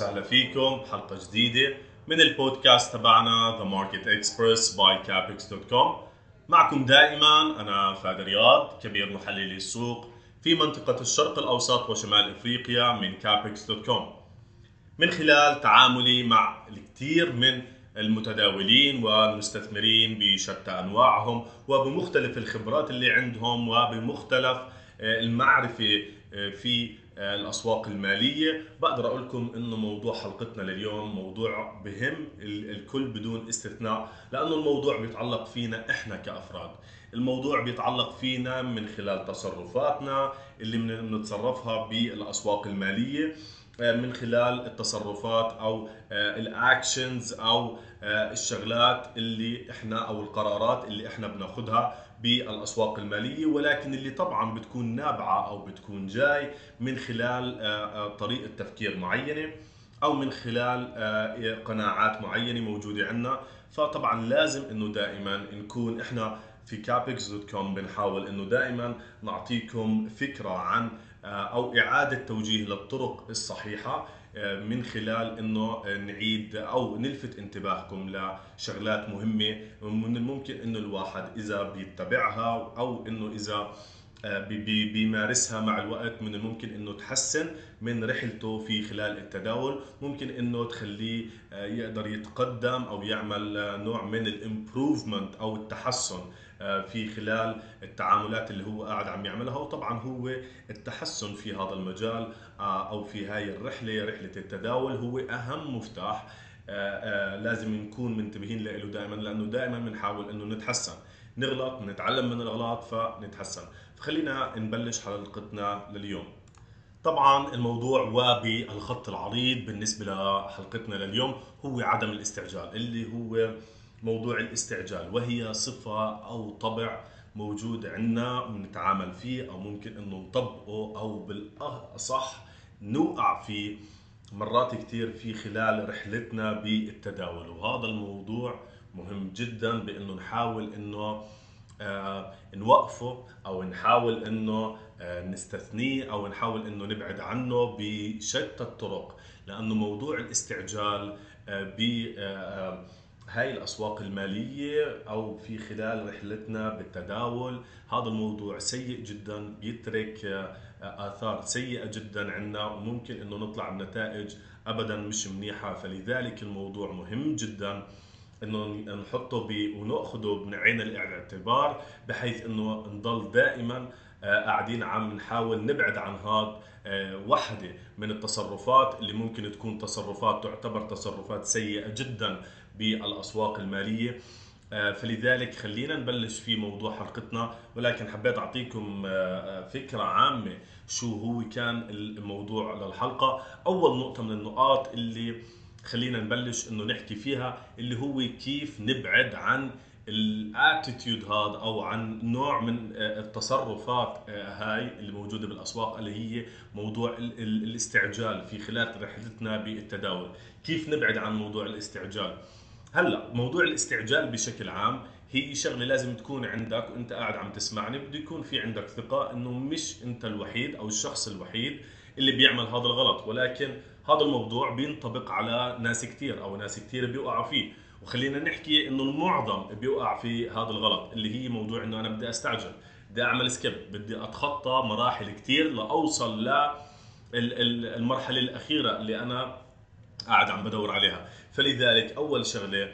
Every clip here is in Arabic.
وسهلا فيكم حلقة جديدة من البودكاست تبعنا The Market Express by Capex.com معكم دائما أنا فادي رياض كبير محللي السوق في منطقة الشرق الأوسط وشمال إفريقيا من Capex.com من خلال تعاملي مع الكثير من المتداولين والمستثمرين بشتى أنواعهم وبمختلف الخبرات اللي عندهم وبمختلف المعرفة في الأسواق المالية. بقدر أقول لكم إنه موضوع حلقتنا لليوم موضوع بهم الكل بدون استثناء لأنه الموضوع بيتعلق فينا إحنا كأفراد. الموضوع بيتعلق فينا من خلال تصرفاتنا اللي بنتصرفها بالأسواق المالية. من خلال التصرفات أو الاكشنز أو الشغلات اللي إحنا أو القرارات اللي إحنا بناخذها بالأسواق المالية. ولكن اللي طبعا بتكون نابعة أو بتكون جاي من خلال طريقة تفكير معينة أو من خلال قناعات معينة موجودة عندنا. فطبعا لازم إنه دائما نكون إحنا في كابكس dot com بنحاول إنه دائما نعطيكم فكرة عن أو إعادة توجيه للطرق الصحيحة من خلال إنه نعيد أو نلفت انتباهكم لشغلات مهمة من الممكن إنه الواحد إذا بيتبعها أو إنه إذا بيمارسها مع الوقت من الممكن إنه تحسن من رحلته في خلال التداول. ممكن إنه تخليه يقدر يتقدم أو يعمل نوع من الإمبروفمنت أو التحسن. في خلال التعاملات اللي هو قاعد عم يعملها. وطبعا هو التحسن في هذا المجال أو في هاي الرحلة رحلة التداول هو أهم مفتاح لازم نكون منتبهين له دائما لأنه دائما بنحاول إنه نتحسن. نغلط نتعلم من الاغلاط فنتحسن. فخلينا نبلش حلقتنا لليوم. طبعا الموضوع وبالخط العريض بالنسبة لحلقتنا لليوم هو عدم الاستعجال اللي هو موضوع الاستعجال وهي صفة أو طبع موجود عندنا بنتعامل فيه أو ممكن إنه نطبقه أو بالأصح نوقع فيه. مرات كثير في خلال رحلتنا بالتداول وهذا الموضوع مهم جدا بإنه نحاول إنه آه نوقفه أو نحاول إنه آه نستثنيه أو نحاول إنه نبعد عنه بشتى الطرق. لأنه موضوع الاستعجال آه ب هاي الأسواق المالية أو في خلال رحلتنا بالتداول هذا الموضوع سيء جدا بيترك آثار سيئة جدا عندنا وممكن إنه نطلع بنتائج ابدا مش منيحة. فلذلك الموضوع مهم جدا إنه نحطه ب... ونأخذه بعين الاعتبار بحيث إنه نضل دائما قاعدين عم نحاول نبعد عن هذا وحدة من التصرفات اللي ممكن تكون تصرفات تعتبر تصرفات سيئة جدا. بالأسواق المالية. فلذلك خلينا نبلش في موضوع حلقتنا ولكن حبيت أعطيكم فكرة عامة شو هو كان الموضوع للحلقة. أول نقطة من النقاط اللي خلينا نبلش إنه نحكي فيها اللي هو كيف نبعد عن الاتيتيود هذا أو عن نوع من التصرفات هاي اللي موجودة بالأسواق اللي هي موضوع الاستعجال في خلال رحلتنا بالتداول. كيف نبعد عن موضوع الاستعجال؟ هلا موضوع الاستعجال بشكل عام هي شغلة لازم تكون عندك وانت قاعد عم تسمعني. بده يكون في عندك ثقة انه مش انت الوحيد أو الشخص الوحيد اللي بيعمل هذا الغلط ولكن هذا الموضوع بينطبق على ناس كثير أو ناس كثير بيوقعوا فيه. وخلينا نحكي انه المعظم بيوقع في هذا الغلط اللي هي موضوع انه أنا بدي استعجل بدي اعمل سكيب بدي اتخطى مراحل كثير لأوصل ل المرحلة الأخيرة اللي أنا قاعد عم بدور عليها. فلذلك أول شغلة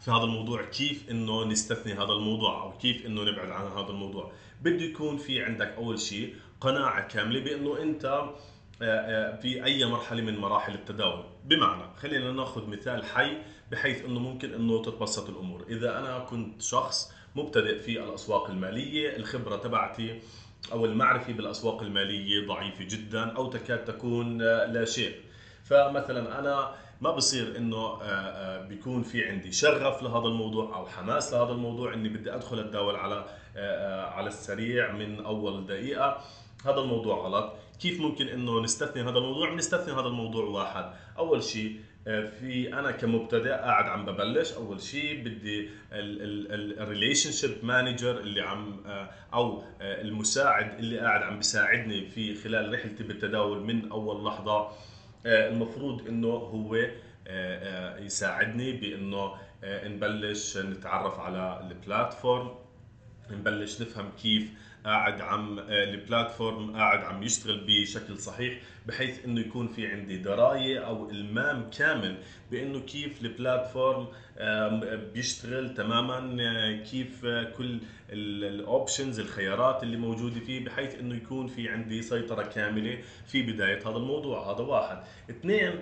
في هذا الموضوع كيف إنه نستثني هذا الموضوع أو كيف إنه نبعد عن هذا الموضوع. بده يكون في عندك أول شيء قناعة كاملة بإنه أنت في أي مرحلة من مراحل التداول. بمعنى خلينا ناخذ مثال حي بحيث إنه ممكن إنه تتبسط الأمور. إذا أنا كنت شخص مبتدئ في الأسواق المالية الخبرة تبعتي أو المعرفة بالأسواق المالية ضعيفة جدا أو تكاد تكون لا شيء. فمثلا أنا ما بصير إنه بيكون في عندي شغف لهذا الموضوع أو حماس لهذا الموضوع إني بدي أدخل أتداول على على السريع من أول دقيقة. هذا الموضوع غلط. كيف ممكن إنه نستثني هذا الموضوع؟ نستثني هذا الموضوع واحد. أول شيء في أنا كمبتدئ قاعد عم ببلش. أول شيء بدي ال relationship manager اللي عم أو المساعد اللي قاعد عم بيساعدني في خلال رحلتي بالتداول من أول لحظة. آه، المفروض إنه هو آه، آه، يساعدني بإنه نبلش نتعرف على البلاتفورم نبلش نفهم كيف قاعد عم البلاتفورم قاعد عم يشتغل بشكل صحيح بحيث إنه يكون في عندي دراية أو إلمام كامل بإنه كيف البلاتفورم بيشتغل تماما كيف كل ال options الخيارات اللي موجودة فيه بحيث إنه يكون في عندي سيطرة كاملة في بداية هذا الموضوع. هذا واحد. اثنين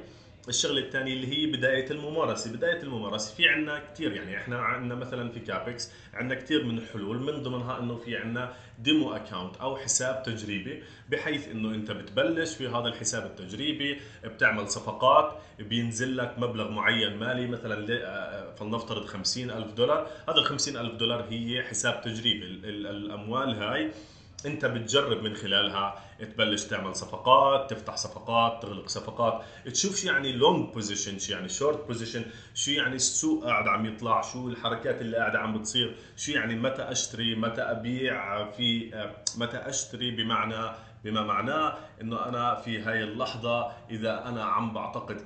الشغله الثانية اللي هي بداية الممارسة. بداية الممارسة في عندنا كثير يعني إحنا عندنا مثلا في كابكس عندنا كثير من الحلول من ضمنها إنه في عندنا demo account أو حساب تجريبي بحيث إنه أنت بتبلش في هذا الحساب التجريبي بتعمل صفقات بينزل لك مبلغ معين مالي مثلا آه، فلنفترض 50 ألف دولار. هذا ال 50 ألف دولار هي حساب تجريبي الأموال هاي. انت بتجرب من خلالها تبلش تعمل صفقات تفتح صفقات تغلق صفقات. تشوف شو يعني long position شو يعني short position شو يعني السوق قاعد عم يطلع شو الحركات اللي قاعدة عم بتصير شو يعني متى أشتري متى أبيع في متى أشتري بمعنى بما معناه إنه أنا في هاي اللحظة إذا أنا عم بعتقد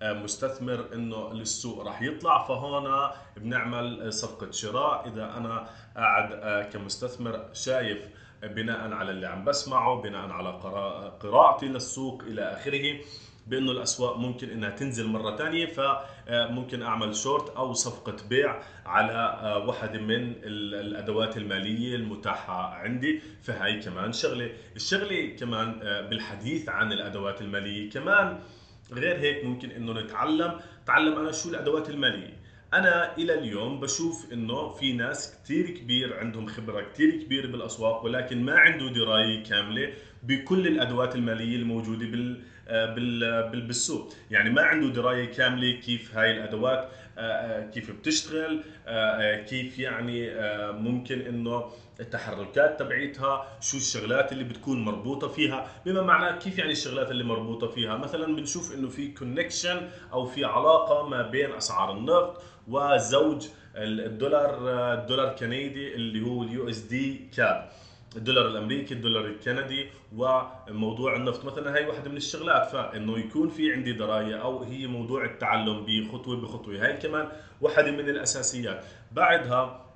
كمستثمر إنه السوق راح يطلع فهون بنعمل صفقة شراء. إذا أنا قاعد كمستثمر شايف بناء على اللي عم بسمعه بناء على قراءتي للسوق إلى آخره بأنه الأسواق ممكن إنها تنزل مرة ثانية فممكن أعمل شورت أو صفقة بيع على واحدة من الأدوات المالية المتاحة عندي فهي كمان شغلة. الشغلة كمان بالحديث عن الأدوات المالية كمان غير هيك ممكن إنه نتعلم تعلم أنا شو الأدوات المالية. أنا إلى اليوم بشوف إنه في ناس كثير كبير عندهم خبرة كثير كبيره بالأسواق ولكن ما عنده دراية كاملة بكل الأدوات المالية الموجودة بال بال بالسوق. يعني ما عنده دراية كاملة كيف هاي الأدوات آه، آه، كيف بتشتغل آه، كيف يعني ممكن إنه التحركات تبعيتها شو الشغلات اللي بتكون مربوطة فيها بما معناه كيف يعني الشغلات اللي مربوطة فيها. مثلا بنشوف إنه في كونكشن أو في علاقة ما بين أسعار النفط وزوج الدولار الدولار الكندي اللي هو ال USD CAD الدولار الأمريكي الدولار الكندي وموضوع النفط. مثلا هي واحدة من الشغلات فإنه يكون في عندي دراية أو هي موضوع التعلم بخطوة بخطوة. هاي كمان واحدة من الأساسيات. بعدها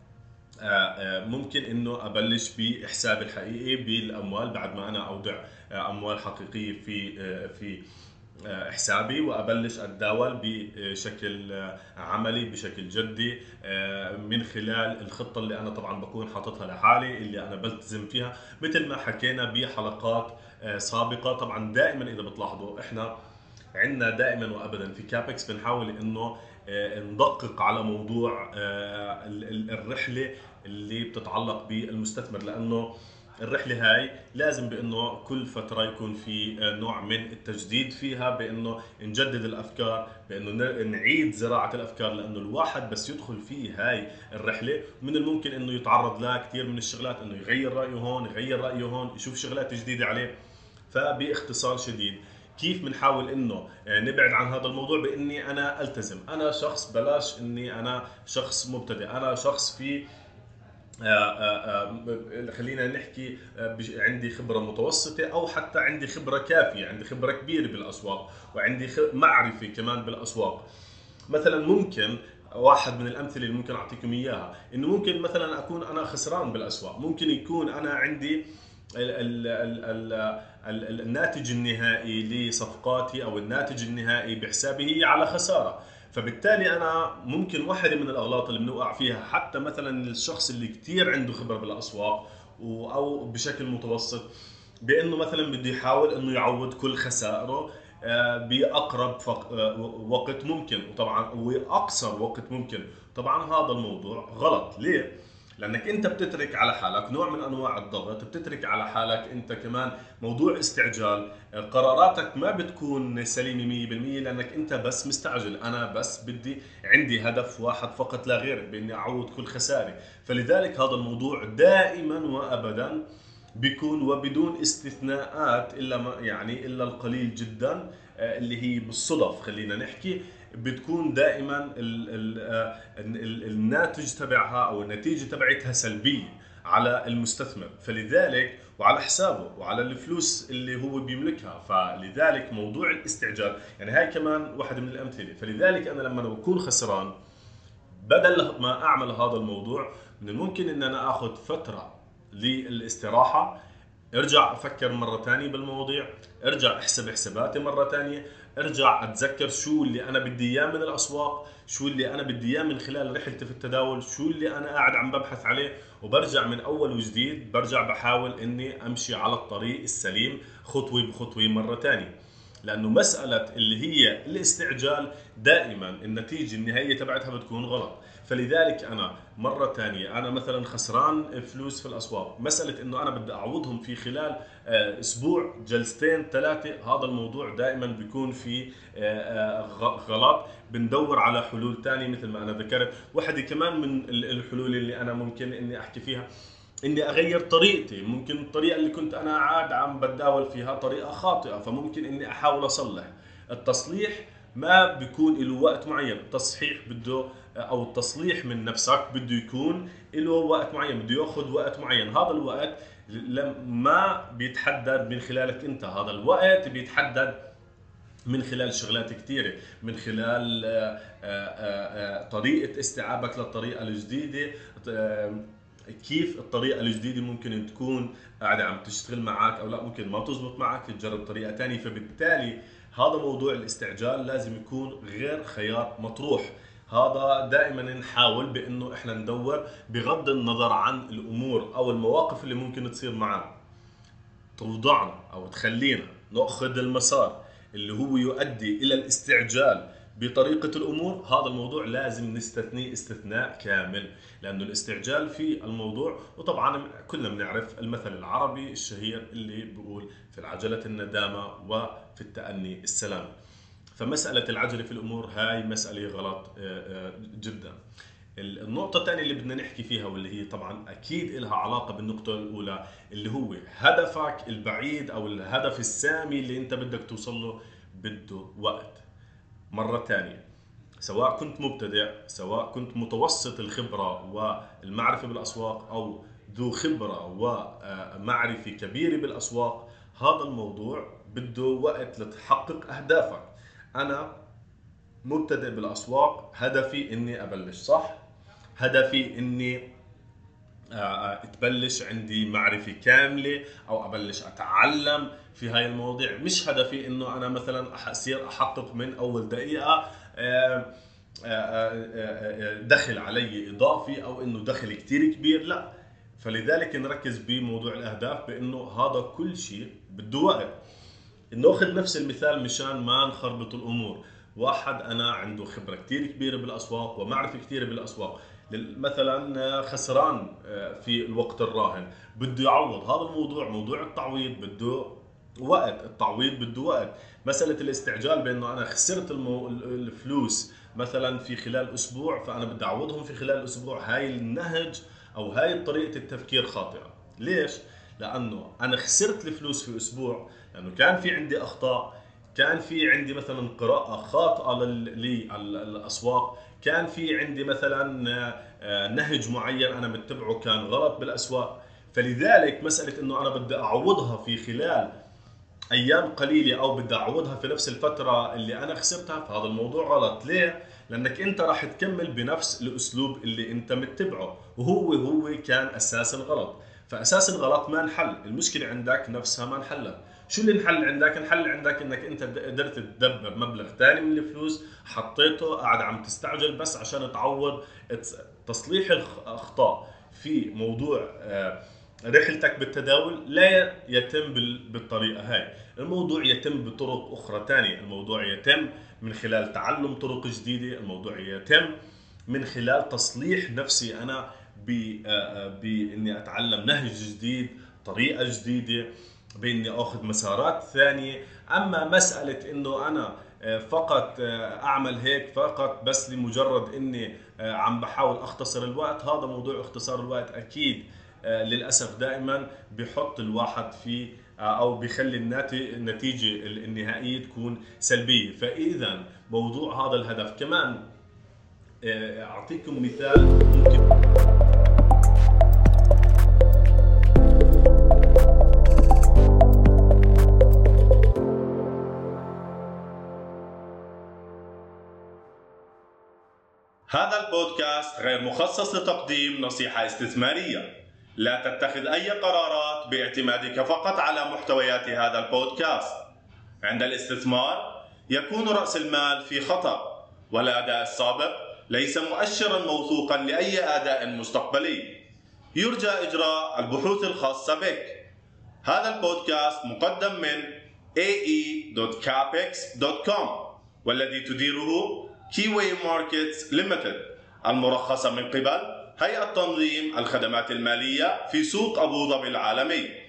آه، آه، ممكن إنه أبلش بحسابي الحقيقي بالأموال بعد ما أنا اودع آه، أموال حقيقية في في حسابي وأبلش أتداول بشكل عملي بشكل جدي من خلال الخطة اللي أنا طبعا بكون حاططها لحالي اللي أنا بلتزم فيها. مثل ما حكينا بحلقات سابقة طبعا دائما إذا بتلاحظوا إحنا عندنا دائما وابدا في كابكس بنحاول إنه ندقق على موضوع الرحلة اللي بتتعلق بالمستثمر لأنه الرحلة هاي لازم بإنه كل فترة يكون في نوع من التجديد فيها بإنه نجدد الأفكار بإنه نعيد زراعة الأفكار لأنه الواحد بس يدخل في هاي الرحلة من الممكن إنه يتعرض لها كثير من الشغلات إنه يغير رأيه هون يغير رأيه هون يشوف شغلات جديدة عليه. فباختصار شديد كيف بنحاول إنه نبعد عن هذا الموضوع بإني أنا ألتزم؟ أنا شخص بلاش إني أنا شخص مبتدئ أنا شخص في آه، آه، آه، خلينا نحكي عندي خبرة متوسطة أو حتى عندي خبرة كافية عندي خبرة كبيرة بالأسواق وعندي معرفة كمان بالأسواق. مثلا ممكن واحد من الأمثلة اللي ممكن أعطيكم إياها إنه ممكن مثلا أكون أنا خسران بالأسواق ممكن يكون أنا عندي ال ال ال ال الناتج النهائي لصفقاتي أو الناتج النهائي بحسابي هي على خسارة. فبالتالي أنا ممكن واحدة من الأغلاط اللي بنوقع فيها حتى مثلا الشخص اللي كثير عنده خبرة بالأسواق أو بشكل متوسط بأنه مثلا بده يحاول إنه يعوض كل خسائره آه، بأقرب آه، وقت ممكن. وطبعا واقصر وقت ممكن. طبعا هذا الموضوع غلط. ليه؟ لأنك أنت بتترك على حالك نوع من أنواع الضغط بتترك على حالك أنت كمان موضوع استعجال. قراراتك ما بتكون سليمة 100% لأنك أنت بس مستعجل. أنا بس بدي عندي هدف واحد فقط لا غير بإني اعوض كل خسارة. فلذلك هذا الموضوع دائما وابدا بيكون وبدون استثناءات إلا ما يعني إلا القليل جدا آه، اللي هي بالصدف خلينا نحكي. بتكون دائما ال ال ال الناتج تبعها أو النتيجة تبعتها سلبية على المستثمر. فلذلك وعلى حسابه وعلى الفلوس اللي هو بيملكها. فلذلك موضوع الاستعجال يعني هاي كمان واحدة من الأمثلة. فلذلك أنا لما بكون خسران بدل ما أعمل هذا الموضوع من الممكن أن أنا أخذ فترة للاستراحة ارجع أفكر مرة ثانية بالمواضيع ارجع احسب حساباتي مرة ثانية ارجع اتذكر شو اللي أنا بدي إياه من الأسواق شو اللي أنا بدي إياه من خلال رحلتي في التداول شو اللي أنا قاعد عم ببحث عليه وبرجع من أول وجديد برجع بحاول إني أمشي على الطريق السليم خطوة بخطوة مرة ثانية لأنه مسألة اللي هي الاستعجال دائما النتيجة النهائية تبعتها بتكون غلط. فلذلك أنا مرة ثانية أنا مثلا خسران فلوس في الأسواق. مسألة إنه أنا بدي أعوضهم في خلال آه، أسبوع جلستين ثلاثة هذا الموضوع دائما بيكون في آه، آه، غلط. بندور على حلول ثانية مثل ما أنا ذكرت. واحدة كمان من الحلول اللي أنا ممكن إني أحكي فيها. إني أغير طريقتي. ممكن الطريقة اللي كنت أنا عاد عم بتداول فيها طريقة خاطئة فممكن إني أحاول أصلح. التصليح ما بيكون له وقت معين. التصحيح بده أو التصليح من نفسك بده يكون له وقت معين بده يأخذ وقت معين. هذا الوقت ما بيتحدد من خلالك أنت. هذا الوقت بيتحدد من خلال شغلات كثيره من خلال آه، آه، آه، طريقة استيعابك للطريقة الجديدة كيف الطريقة الجديدة ممكن تكون قاعدة عم تشتغل معك أو لا ممكن ما تزبط معك تجرب طريقة ثانية فبالتالي هذا موضوع الاستعجال لازم يكون غير خيار مطروح. هذا دائما نحاول بإنه إحنا ندور بغض النظر عن الأمور أو المواقف اللي ممكن تصير معنا. توضعنا أو تخلينا نأخذ المسار اللي هو يؤدي إلى الاستعجال. بطريقة الأمور هذا الموضوع لازم نستثنيه استثناء كامل لأنه الاستعجال في الموضوع وطبعا كلنا بنعرف المثل العربي الشهير اللي بيقول في العجلة الندامة وفي التأني السلام. فمسألة العجلة في الأمور هاي مسألة غلط آه، آه، جدا. النقطة الثانية اللي بدنا نحكي فيها واللي هي طبعا أكيد لها علاقة بالنقطة الأولى اللي هو هدفك البعيد أو الهدف السامي اللي أنت بدك توصل له بده وقت. مرة ثانية سواء كنت مبتدئ سواء كنت متوسط الخبرة والمعرفة بالأسواق أو ذو خبرة ومعرفة كبيرة بالأسواق هذا الموضوع بده وقت لتحقق أهدافك. أنا مبتدئ بالأسواق هدفي إني أبلش صح؟ هدفي إني تبلش عندي معرفة كاملة أو أبلش أتعلم في هاي المواضيع. مش هدفي إنه أنا مثلا أصير أحقق من أول دقيقة آه، آه، آه، دخل علي إضافي أو إنه دخل كثير كبير. لا فلذلك نركز بموضوع الأهداف بإنه هذا كل شيء بده وقت. نأخذ نفس المثال مشان ما نخربط الأمور. واحد أنا عنده خبرة كثير كبيرة بالأسواق ومعرفة كثيره بالأسواق. مثلا خسران في الوقت الراهن. بده يعوض. هذا الموضوع موضوع التعويض. بده وقت. التعويض بده وقت. مسألة الاستعجال بأنه أنا خسرت المو... الفلوس مثلا في خلال أسبوع فأنا بدي أعوضهم في خلال أسبوع هاي النهج أو هاي طريقة التفكير خاطئة. ليش؟ لأنه أنا خسرت الفلوس في أسبوع. لأنه كان في عندي أخطاء. كان في عندي مثلا قراءة خاطئة للأسواق كان في عندي مثلا آه، نهج معين أنا متبعه كان غلط بالأسواق. فلذلك مسألة أنه أنا بدي أعوضها في خلال أيام قليلة أو بدي أعوضها في نفس الفترة اللي أنا خسرتها فهذا الموضوع غلط. ليه؟ لأنك أنت راح تكمل بنفس الأسلوب اللي أنت متبعه وهو هو كان أساس الغلط. فأساس الغلط ما انحل. المشكلة عندك نفسها ما انحلت. شو اللي انحل عندك؟ انحل عندك انك انت قدرت تدبر مبلغ ثاني من الفلوس حطيته قاعد عم تستعجل بس عشان تعوض تصليح الاخطاء في موضوع آه رحلتك بالتداول لا يتم بالطريقة هاي. الموضوع يتم بطرق أخرى ثانية الموضوع يتم من خلال تعلم طرق جديدة. الموضوع يتم من خلال تصليح نفسي أنا بإني أتعلم نهج جديد طريقة جديدة. باني أخذ مسارات ثانية. أما مسألة إنه أنا فقط أعمل هيك فقط بس لمجرد إني عم بحاول أختصر الوقت هذا موضوع اختصار الوقت أكيد آه، للأسف دائما بحط الواحد في آه، أو بيخلي النتيجة النهائية تكون سلبية. فاذا موضوع هذا الهدف. كمان آه، أعطيكم مثال ممكن البودكاست غير مخصص لتقديم نصيحة استثمارية. لا تتخذ أي قرارات باعتمادك فقط على محتويات هذا البودكاست. عند الاستثمار يكون رأس المال في خطر والأداء السابق ليس مؤشرا موثوقا لأي أداء مستقبلي. يرجى إجراء البحوث الخاصة بك. هذا البودكاست مقدم من ae.capex.com والذي تديره Key Way Markets Limited المرخصة من قبل هيئة تنظيم الخدمات المالية في سوق أبو ظبي العالمي.